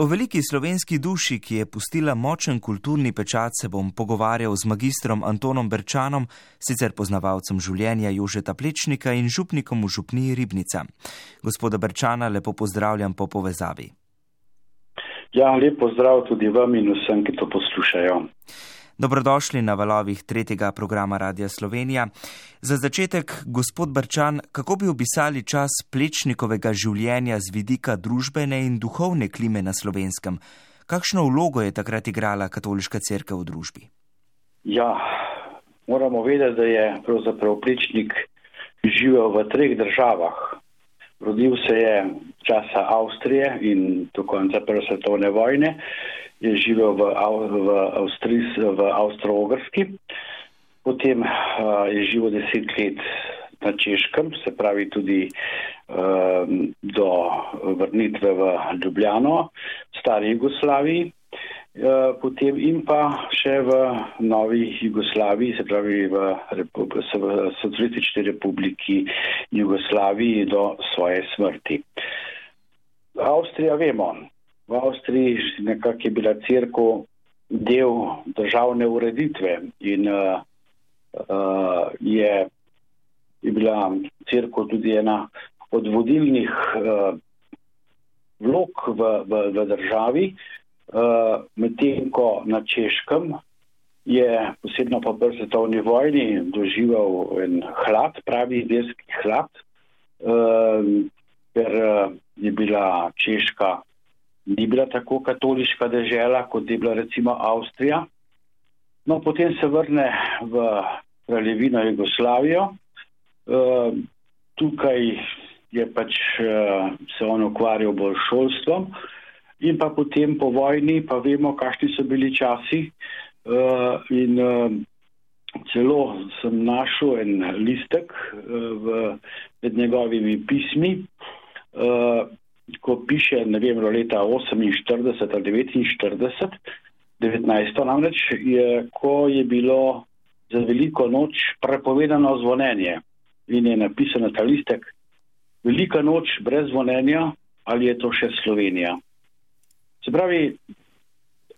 O veliki slovenski duši, ki je pustila močen kulturni pečat, se bom pogovarjal z magistrom Antonom Berčanom, sicer poznavalcem življenja Jožeta Plečnika in župnikom v župniji Ribnica. Gospoda Berčana, lepo pozdravljam po povezavi. Ja, lep pozdrav tudi vam in vsem, ki to poslušajo. Dobrodošli na valovih tretjega programa Radia Slovenija. Za začetek, gospod Brčan, kako bi opisali čas plečnikovega življenja z vidika družbene in duhovne klime na slovenskem? Kakšno vlogo je takrat igrala katoliška crkva v družbi? Ja, moramo vedeti, da je pravzaprav plečnik živel v treh državah. Rodil se je časa Avstrije in do konca prve svetovne vojne je živel v, v, Avstris, v Avstro-Ogrski, potem uh, je živel deset let na Češkem, se pravi tudi uh, do vrnitve v Ljubljano, v stari Jugoslaviji, uh, potem in pa še v novi Jugoslaviji, se pravi v, v Socialistični republiki Jugoslaviji do svoje smrti. Avstrija, vemo, v Avstriji nekako je bila crkva del državne ureditve in uh, uh, je, je bila crkva tudi ena od vodilnih uh, vlog v, v, v državi, uh, medtem ko na Češkem je posebno po prvi svetovni vojni doživel en hlad, pravi verski hlad, uh, ker uh, je bila Češka ni bila tako katoliška država, kot je bila recimo Avstrija. No, potem se vrne v kraljevino Jugoslavijo. Uh, tukaj je pač uh, se on ukvarjal bolj šolstvom in pa potem po vojni pa vemo, kakšni so bili časi uh, in uh, celo sem našel en listek uh, v, med njegovimi pismi. Uh, ko piše, ne vem, leta 48 ali 49, 19 namreč, je, ko je bilo za veliko noč prepovedano zvonjenje in je napisano ta listek, velika noč brez zvonjenja ali je to še Slovenija. Se pravi,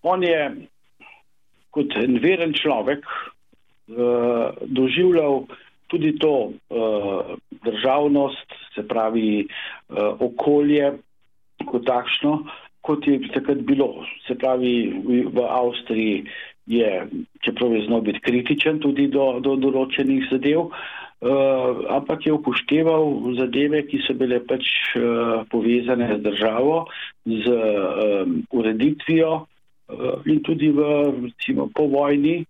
on je kot en veren človek uh, doživljal tudi to uh, državnost, se pravi uh, okolje kot takšno, kot je takrat bilo. Se pravi, v, Avstriji je, čeprav je znal biti kritičen tudi do, do določenih zadev, uh, ampak je upošteval zadeve, ki so bile pač uh, povezane z državo, z um, ureditvijo uh, in tudi v, recimo, po vojni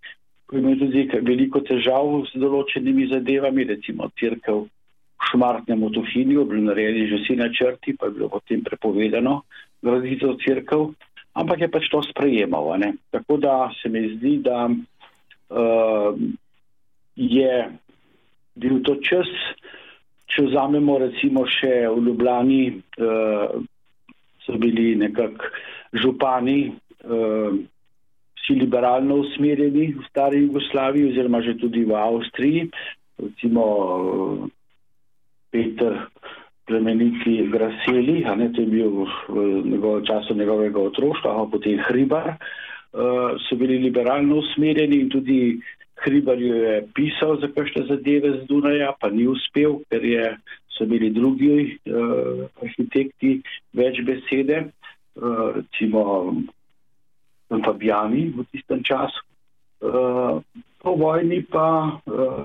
ko imel tudi veliko težav z določenimi zadevami, recimo crkv v Šmartnem otohinju, bili narejeni že vsi načrti, pa je bilo potem prepovedano graditi v crkv, ampak je pač to sprejemal. Ne? Tako da se mi zdi, da uh, je bil to čas, če vzamemo recimo še v Ljubljani, uh, so bili nekak župani, uh, vsi liberalno usmerjeni v stari Jugoslaviji oziroma že tudi v Avstriji, recimo Peter plemeniti Graseli, a ne to je bil v njegovem času njegovega otroštva, a potem Hribar, uh, so bili liberalno usmerjeni in tudi Hribar jo je pisal za kakšne zadeve z Dunaja, pa ni uspel, ker je, so bili drugi uh, arhitekti več besede, uh, recimo Fabijani v tistem času. Uh, po vojni pa uh,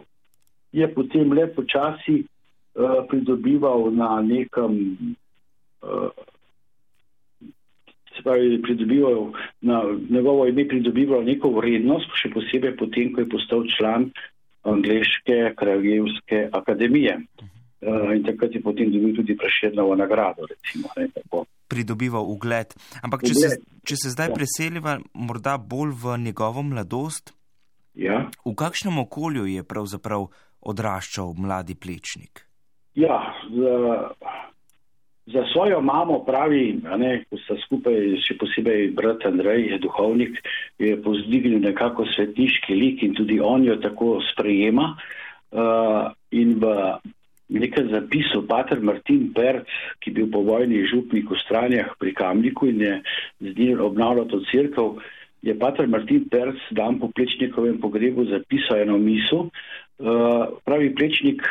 je potem le počasi pridobival na nekem, uh, se pravi, pridobival na njegovo ime pridobivalo neko vrednost, še posebej potem, ko je postal član Angliške kraljevske akademije. Uh, in takrat je potem dobil tudi preširno nagrado, recimo. Ne, pridobival ugled. Ampak, če se, če se zdaj ja. preseliva morda bolj v njegovo mladost, ja. v kakšnem okolju je pravzaprav odraščal mladi plečnik? Ja, za, za svojo mamo pravi, ne, ko sta skupaj, še posebej brat Andrej, je duhovnik, je pozdignil nekako svetniški lik in tudi on jo tako sprejema. Uh, in v nekaj zapisal Pater Martin Perc, ki je bil po vojni župnik v stranjah pri Kamniku in je z njim obnavljal to crkv, je pater Martin Perc dan po plečnikovem pogrebu zapisal eno misel. Uh, pravi plečnik,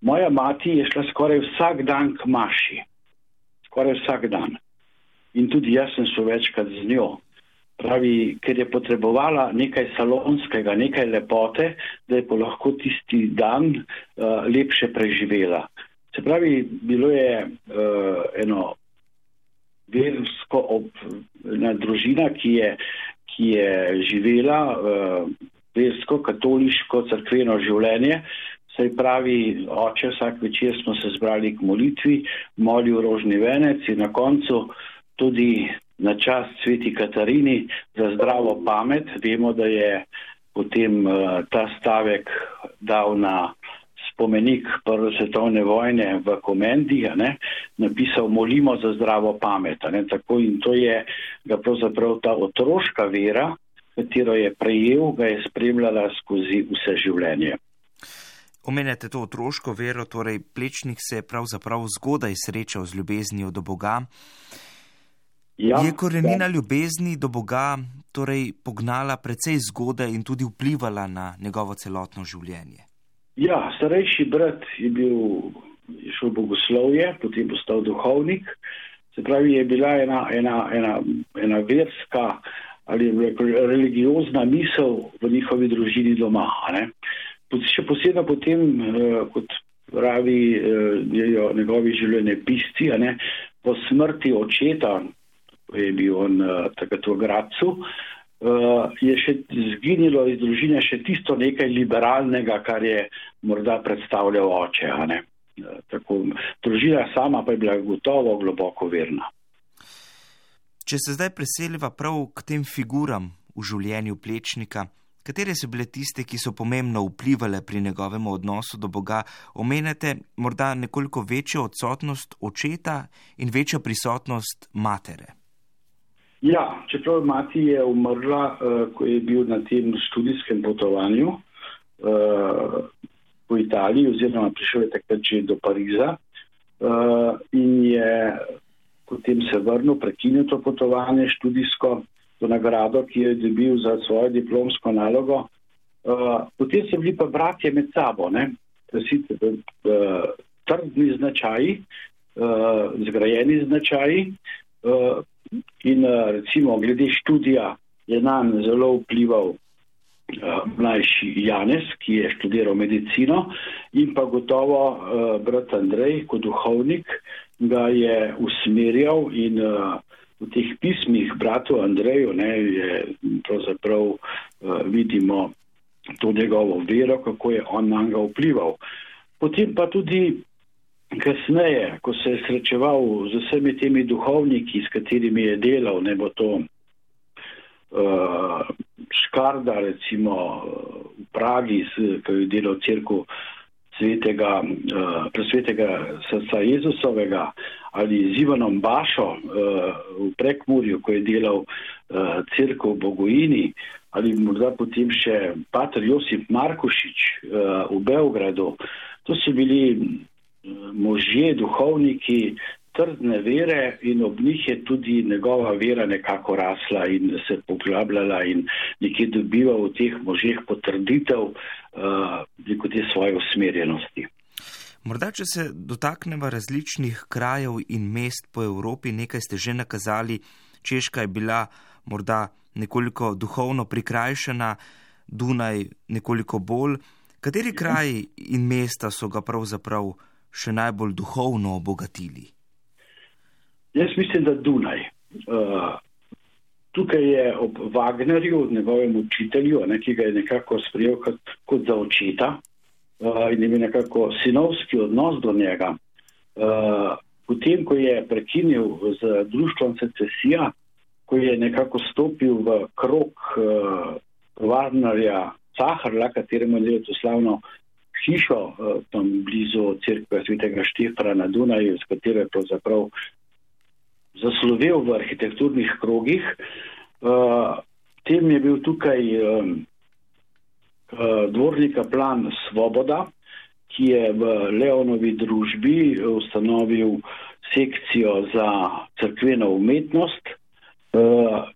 moja mati je šla skoraj vsak dan k maši, skoraj vsak dan. In tudi jaz sem šel večkrat z njo. Pravi, ker je potrebovala nekaj salonskega, nekaj lepote, da je lahko tisti dan uh, lepše preživela. Se pravi, bilo je uh, eno versko ob, ena družina, ki je, ki je živela uh, versko, katoliško, crkveno življenje. Se pravi, oče, vsak večer smo se zbrali k molitvi, molil rožni venec in na koncu tudi na čas sveti Katarini za zdravo pamet. Vemo, da je potem uh, ta stavek dal na spomenik Prve svetovne vojne v Komendi, ne, napisal molimo za zdravo pamet. Ne, tako in to je ga pravzaprav ta otroška vera, katero je prejel, ga je spremljala skozi vse življenje. Omenjate to otroško vero, torej plečnik se je pravzaprav zgodaj srečal z ljubeznijo do Boga. Ja, je korenina ja. ljubezni do Boga torej pognala precej zgodaj in tudi vplivala na njegovo celotno življenje? Ja, starejši brat je bil, je šel bogoslovje, potem postal duhovnik. Se pravi, je bila ena, ena, ena, ena verska ali religiozna misel v njihovi družini doma. Ne? Še posebej potem, eh, kot pravi eh, njegovi življenje pisci, po smrti očeta, ko je bil on eh, takrat v Gracu, je še zginilo iz družine še tisto nekaj liberalnega, kar je morda predstavljal oče. Tako, družina sama pa je bila gotovo globoko verna. Če se zdaj preseliva prav k tem figuram v življenju plečnika, katere so bile tiste, ki so pomembno vplivali pri njegovem odnosu do Boga, omenjate morda nekoliko večjo odsotnost očeta in večjo prisotnost matere? Ja, čeprav mati je umrla, uh, ko je bil na tem študijskem potovanju po Italiji, oziroma prišel je takrat že do Pariza uh, in je potem se vrnil, prekinil to potovanje študijsko, to nagrado, ki je dobil za svojo diplomsko nalogo. Uh, potem so bili pa bratje med sabo, ne, Presite, uh, trdni značaji, uh, zgrajeni značaji. Uh, In eh, recimo glede študija je nam zelo vplival uh, mlajši Janez, ki je študiral medicino in pa gotovo uh, brat Andrej kot duhovnik ga je usmerjal in uh, v teh pismih bratu Andreju ne, je pravzaprav uh, vidimo to njegovo vero, kako je on na njega vplival. Potem pa tudi Kasneje, ko se je srečeval z vsemi temi duhovniki, s katerimi je delal, ne bo to uh, Škarda, recimo v Pragi, ki je delal crkvu svetega, uh, presvetega srca Jezusovega, ali z Ivanom Bašo uh, v Prekmurju, ko je delal uh, crkvu v Bogojini, ali morda potem še pater Josip Markušič uh, v Beogradu. To so bili možje, duhovniki trdne vere in ob njih je tudi njegova vera nekako rasla in se poglabljala in nekje dobiva v teh možeh potrditev uh, te svoje usmerjenosti. Morda, če se dotaknemo različnih krajev in mest po Evropi, nekaj ste že nakazali, Češka je bila morda nekoliko duhovno prikrajšana, Dunaj nekoliko bolj. Kateri kraji in mesta so ga pravzaprav še najbolj duhovno obogatili? Jaz mislim, da Dunaj. Uh, tukaj je ob Wagnerju, njegovem učitelju, ne, ki ga je nekako sprejel kot, kot za očeta uh, in ima nekako sinovski odnos do njega. Uh, potem, ko je prekinil z društvom secesija, ko je nekako stopil v krok uh, Wagnerja Cahrla, kateremu je to slavno uh, hišo eh, tam blizu crkve svetega Štefra na Dunaju, z katero je pravzaprav zaslovel v arhitekturnih krogih. Eh, tem je bil tukaj eh, dvornika plan Svoboda, ki je v Leonovi družbi ustanovil sekcijo za crkveno umetnost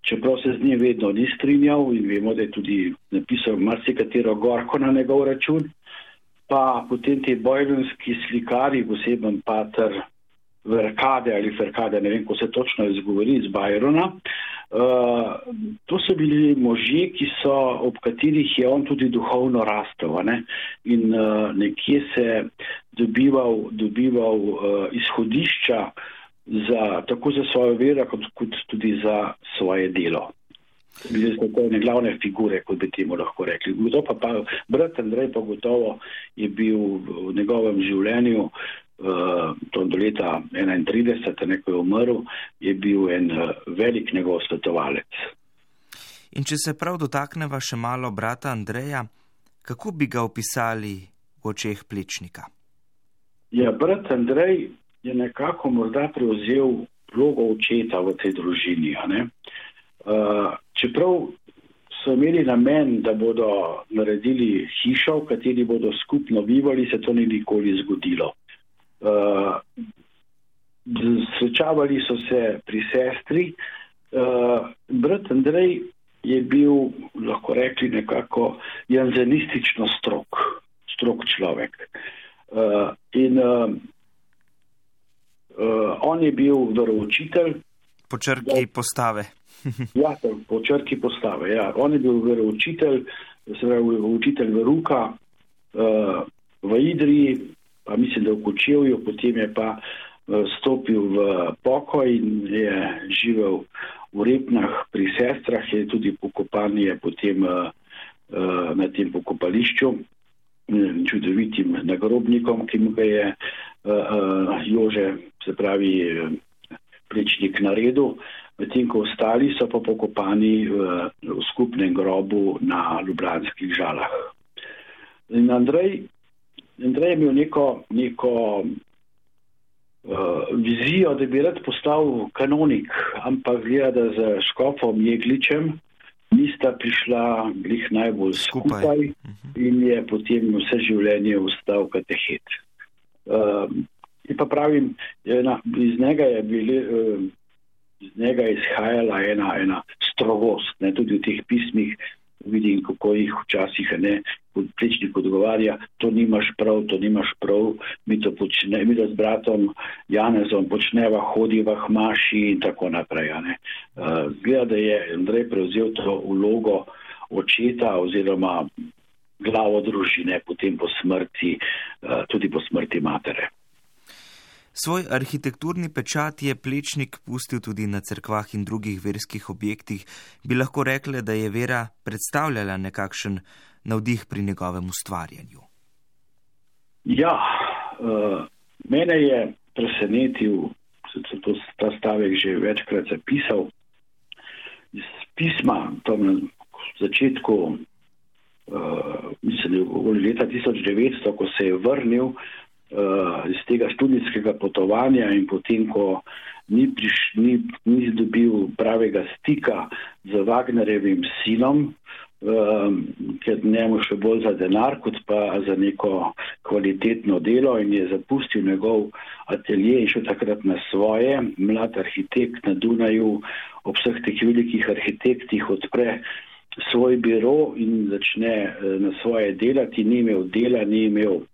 čeprav se z njim vedno ni strinjal in vemo, da je tudi napisal marsikatero gorko na njegov račun, pa potem ti bojlenski slikari, poseben pater Verkade ali Ferkade, ne vem, ko se točno izgovori iz Bajrona. Uh, to so bili možje, ki so, ob katerih je on tudi duhovno rastel ne? in uh, nekje se dobival, dobival uh, izhodišča za, tako za svojo vero, kot, kot tudi za svoje delo. Bili so to ne glavne figure, kot bi temu lahko rekli. Kdo pa, pa brat Andrej pa gotovo je bil v njegovem življenju, uh, to do leta 31, neko je umrl, je bil en uh, velik njegov svetovalec. In če se prav dotakneva še malo brata Andreja, kako bi ga opisali v očeh plečnika? Ja, brat Andrej je nekako morda prevzel vlogo očeta v tej družini. Uh, čeprav so imeli namen, da bodo naredili hišo, v kateri bodo skupno bivali, se to ni nikoli zgodilo. Uh, srečavali so se pri sestri. Uh, brat Andrej je bil, lahko rekli, nekako janzenistično strok, strok človek. Uh, in uh, uh, on je bil veroučitelj. Po črki postave. ja, po črki postave. Ja. On je bil veroučitelj, se pravi, učitelj veruka uh, v Idriji, pa mislim, da v Kočevju, potem je pa uh, stopil v pokoj in je živel v Repnah pri sestrah, je tudi pokopan je potem uh, uh, na tem pokopališču čudovitim nagrobnikom, ki mu ga je Jože, se pravi, plečnik naredil, medtem ko ostali so pa pokopani v, v skupnem grobu na Ljubljanskih žalah. In Andrej, Andrej je imel neko, neko uh, vizijo, da bi rad postal kanonik, ampak gleda, da z škofom Jegličem nista prišla glih najbolj skupaj, skupaj mhm. in je potem vse življenje ustal katehet. Uh, in pa pravim, ena, iz njega je bili. Uh, Iz njega je izhajala ena, ena strogost, ne, tudi v teh pismih vidim, kako jih včasih ne, plečnik odgovarja, to nimaš prav, to nimaš prav, mi to počne, mi to z bratom Janezom počneva, hodiva k maši in tako naprej. Uh, Gleda, da je Andrej prevzel to vlogo očeta oziroma glavo družine potem po smrti, uh, tudi po smrti matere. Svoj arhitekturni pečat je plečnik pustil tudi na cerkvah in drugih verskih objektih. Bi lahko rekli, da je vera predstavljala nekakšen navdih pri njegovem ustvarjanju? Ja, uh, mene je presenetil, sem to ta stavek že večkrat zapisal, iz pisma, to na začetku, uh, mislim, da je leta 1900, ko se je vrnil uh, iz tega študijskega potovanja in potem, ko ni, priš, ni, ni dobil pravega stika z Wagnerjevim sinom, um, ker njemu še bolj za denar, kot pa za neko kvalitetno delo in je zapustil njegov atelje in šel takrat na svoje, mlad arhitekt na Dunaju, ob vseh teh velikih arhitektih odpre svoj biro in začne uh, na svoje delati, ni imel dela, ni imel uh,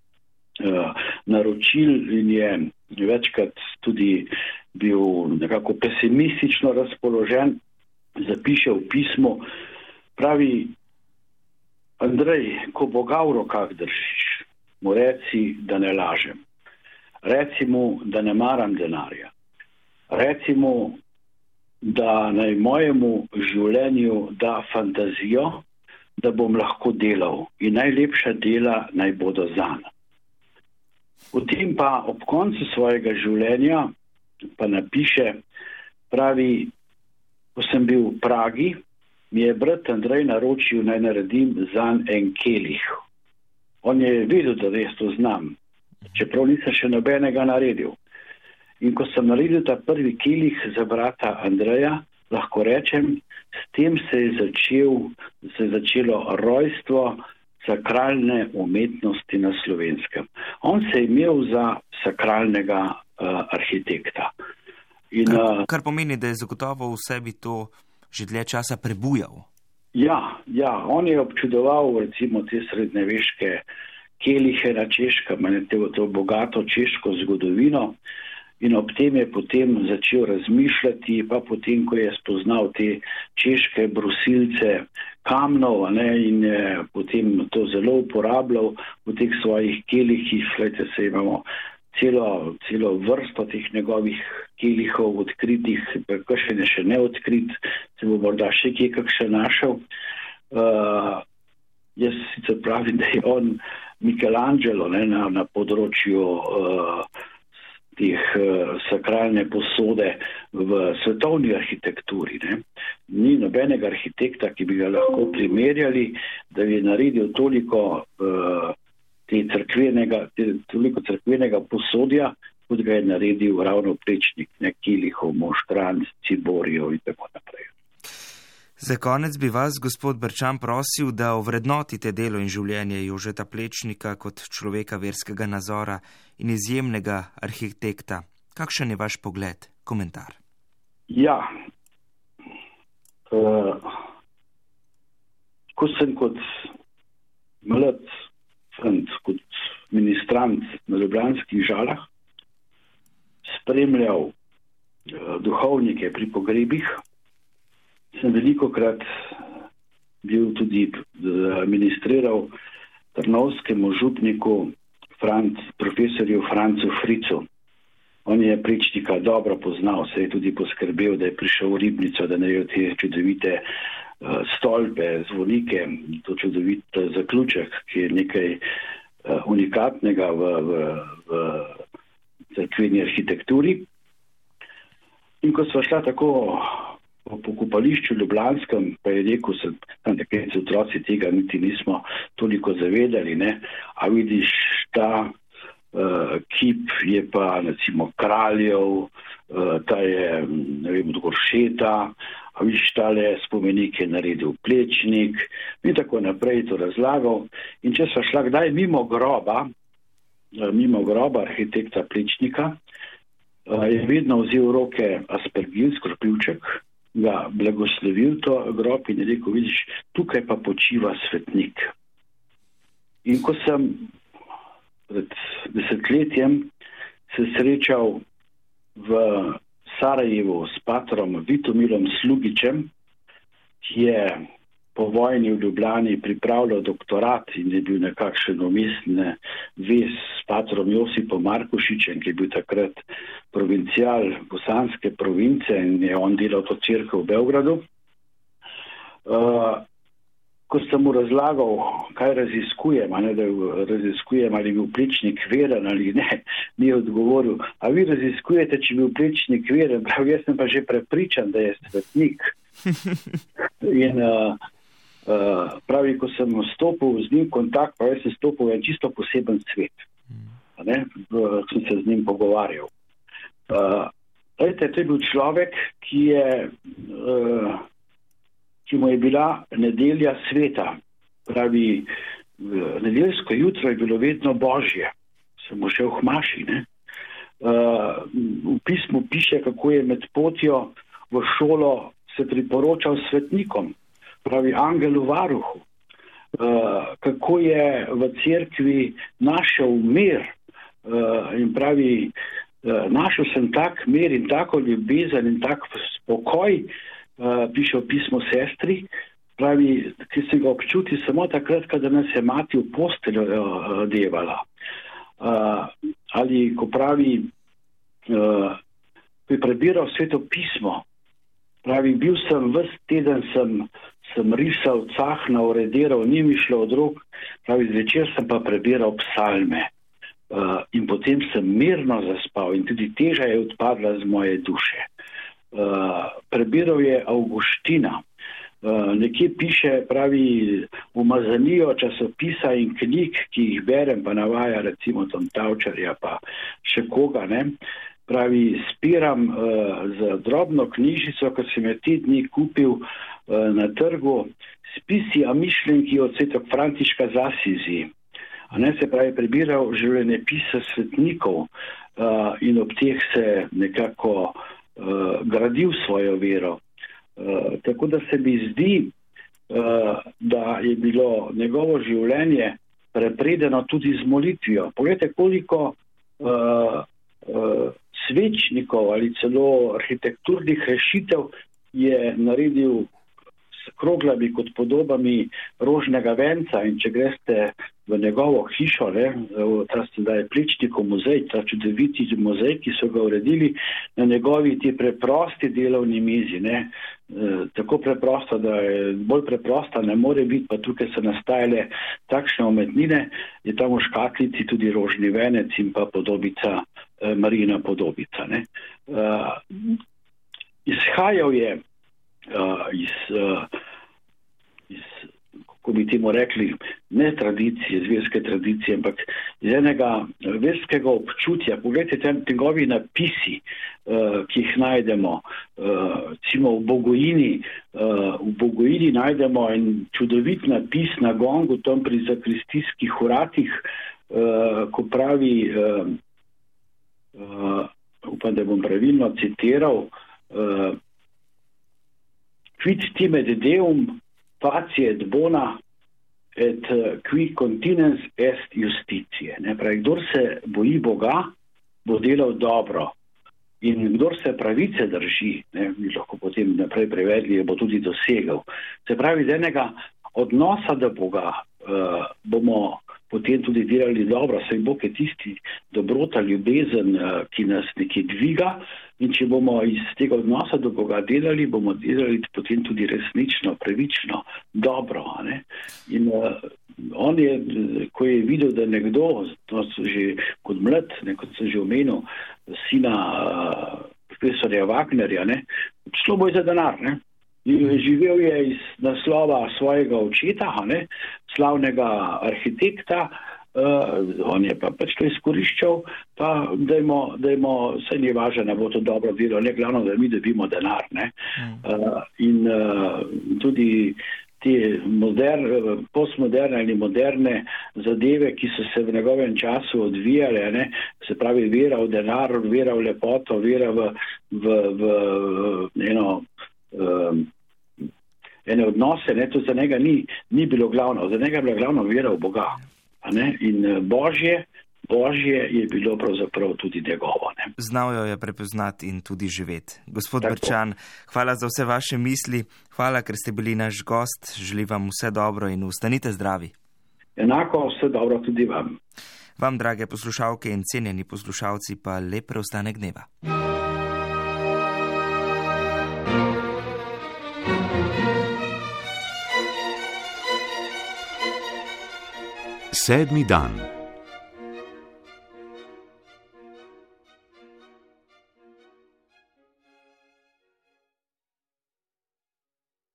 naročil in je večkrat tudi bil nekako pesimistično razpoložen, zapiše v pismo, pravi, Andrej, ko Boga v rokah držiš, mu reci, da ne lažem. Reci mu, da ne maram denarja. Reci mu, da naj mojemu življenju da fantazijo, da bom lahko delal in najlepša dela naj bodo zan. Potem pa ob koncu svojega življenja pa napiše, pravi, ko sem bil v Pragi, mi je brat Andrej naročil, naj naredim zan en kelih. On je vedel, da res to znam, čeprav nisem še nobenega naredil. In ko sem naredil ta prvi kelih za brata Andreja, lahko rečem, s tem se je, začel, se je začelo rojstvo sakralne umetnosti na slovenskem. On se je imel za sakralnega uh, arhitekta. In, kar, kar pomeni, da je zagotovo v sebi to že dlje časa prebujal. Ja, ja, on je občudoval recimo te srednjeveške kelihe na češkem, to, to bogato češko zgodovino in ob tem je potem začel razmišljati, pa potem, ko je spoznal te češke brusilce kamnov ne, in je potem to zelo uporabljal v teh svojih kelihih, gledajte se imamo celo, celo vrsto teh njegovih kelihov odkritih, kakšen je še neodkrit, se bo morda še kje kakšen našel. Uh, jaz sicer pravim, da je on Michelangelo ne, na, na področju uh, teh uh, sakralne posode v svetovni arhitekturi. Ne. Ni nobenega arhitekta, ki bi ga lahko primerjali, da bi naredil toliko uh, te crkvenega, te, toliko crkvenega posodja, kot ga je naredil ravno prečnik, ne Kilihov, Moštranc, Ciborijo in tako naprej. Za konec bi vas, gospod Brčan, prosil, da ovrednotite delo in življenje Jožeta Plečnika kot človeka verskega nazora in izjemnega arhitekta. Kakšen je vaš pogled, komentar? Ja, uh, ko sem kot mlad fant, kot ministrant na Ljubljanskih žalah, spremljal uh, duhovnike pri pogrebih, sem veliko krat bil tudi uh, ministriral trnovskemu župniku, Franc, profesorju Francu Fricu. On je pričnika dobro poznal, se je tudi poskrbel, da je prišel v ribnico, da je te čudovite uh, stolpe, zvonike, to čudovit zaključek, ki je nekaj uh, unikatnega v, v, v crkveni arhitekturi. In ko smo šla tako po pokopališču Ljubljanskem, pa je rekel, da nekaj otroci tega niti nismo toliko zavedali, ne? a vidiš ta uh, kip je pa recimo kraljev, uh, ta je, ne vem, odgoršeta, a vidiš tale spomenik je naredil plečnik in tako naprej to razlagal. In če so šla kdaj mimo groba, uh, mimo groba arhitekta plečnika, uh, je vedno vzel v roke aspergil, skropilček, ga blagoslovil to grob in rekel, vidiš, tukaj pa počiva svetnik. In ko sem pred desetletjem se srečal v Sarajevu s patrom Vitomilom Slugičem, ki je po vojni v Ljubljani pripravljal doktorat in je bil nekakšen umestne vez s patrom Josipom Markušičem, ki je bil takrat provincial bosanske province in je on delal to crkvo v Belgradu. Uh, ko sem mu razlagal, kaj raziskujem, ne, da raziskujem, ali je bil plečnik veren ali ne, mi je odgovoril, a vi raziskujete, če je bil plečnik veren, prav jaz sem pa že prepričan, da je svetnik. In uh, uh, pravi, ko sem stopil z njim v kontakt, pa jaz sem stopil v en čisto poseben svet. Ne, uh, sem se z njim pogovarjal. Uh, Lejte, to je bil človek, ki je uh, ki mu je bila nedelja sveta. Pravi, nedeljsko jutro je bilo vedno božje, sem mu še v hmaši. Ne? Uh, v pismu piše, kako je med potjo v šolo se priporočal svetnikom, pravi angelu varuhu, uh, kako je v cerkvi našel mir uh, in pravi, uh, našel sem tak mir in tako ljubezen in tak spokoj, Eh, piše v pismo sestri, pravi, ki se ga občuti samo takrat, kada nas je mati v posteljo devala. Ali ko pravi, ko je prebiral sveto pismo, pravi, bil sem vse teden, sem, sem risal, cahna, urediral, ni mi šlo od rok, pravi, zvečer sem pa prebiral psalme. Uh, in potem sem mirno zaspal in tudi teža je odpadla z moje duše. Eh, prebiral je Augustina. Uh, nekje piše, pravi, umazanijo časopisa in knjig, ki jih berem, pa navaja recimo Tom Tavčarja, pa še koga, ne. Pravi, spiram uh, z drobno knjižico, ko sem jo ti dni kupil uh, na trgu, spisi a mišljenki od svetok Františka Zasizi. A ne se pravi, prebiral življenje pisa svetnikov uh, in ob teh se nekako uh, gradil svojo vero. Uh, tako da se mi zdi, uh, da je bilo njegovo življenje prepredeno tudi z molitvijo. Poglejte, koliko uh, uh, svečnikov ali celo arhitekturnih rešitev je naredil s kroglami kot podobami rožnega venca. In če greste v njegovo hišo, ne, ta sedaj pličnikov muzej, ta čudoviti muzej, ki so ga uredili na njegovi ti preprosti delovni mizi, ne, e, tako preprosto, da je bolj preprosta, ne more biti, pa tukaj so nastajale takšne umetnine, je tam v škatlici tudi rožni venec in pa podobica, Marina podobica. Ne. E, izhajal je uh, iz, uh, iz, kako bi temu rekli, ne tradicije, zverske tradicije, ampak iz enega verskega občutja. Poglejte, tam njegovi napisi, ki jih najdemo, recimo v Bogojini, v Bogojini najdemo en čudovit napis na gongu, tam pri zakristijskih uratih, ko pravi, uh, uh, upam, da bom pravilno citiral, uh, quid timet deum faciet bona et eh, qui continens est justitie. Ne, pravi, kdor se boji Boga, bo delal dobro. In kdor se pravice drži, ne, bi lahko potem naprej prevedli, bo tudi dosegal. Se pravi, z enega odnosa do Boga uh, bomo potem tudi delali dobro, saj Bog je tisti dobrota, ljubezen, uh, ki nas nekje dviga. In če bomo iz tega odnosa do Boga delali, bomo delali potem tudi resnično, pravično, dobro. In uh, on je, ko je videl, da nekdo, to že kot mlad, ne, kot sem že omenil, sina uh, profesorja Wagnerja, šlo bo za denar. Ne? Živel je iz naslova svojega očeta, ne, slavnega arhitekta, uh, on je pa pač to izkoriščal, pa dajmo, dajmo se ni važno, da bo to dobro delo, ne glavno, da mi dobimo denar. Uh, in uh, tudi te moder, postmoderne ali moderne zadeve, ki so se v njegovem času odvijale, ne? se pravi vera v denar, vera v lepoto, vera v, v, v, v eno. Um, ene odnose, ne, to za njega ni, ni bilo glavno, za njega je bila glavna vera v Boga. In eh, božje, božje je bilo pravzaprav tudi njegovo. Ne? Znal jo je prepoznati in tudi živeti. Gospod Tako. Brčan, hvala za vse vaše misli, hvala, ker ste bili naš gost, želim vam vse dobro in ustanite zdravi. Enako vse dobro tudi vam. Vam, drage poslušalke in cenjeni poslušalci, pa lep preostanek dneva. Sedmi dan.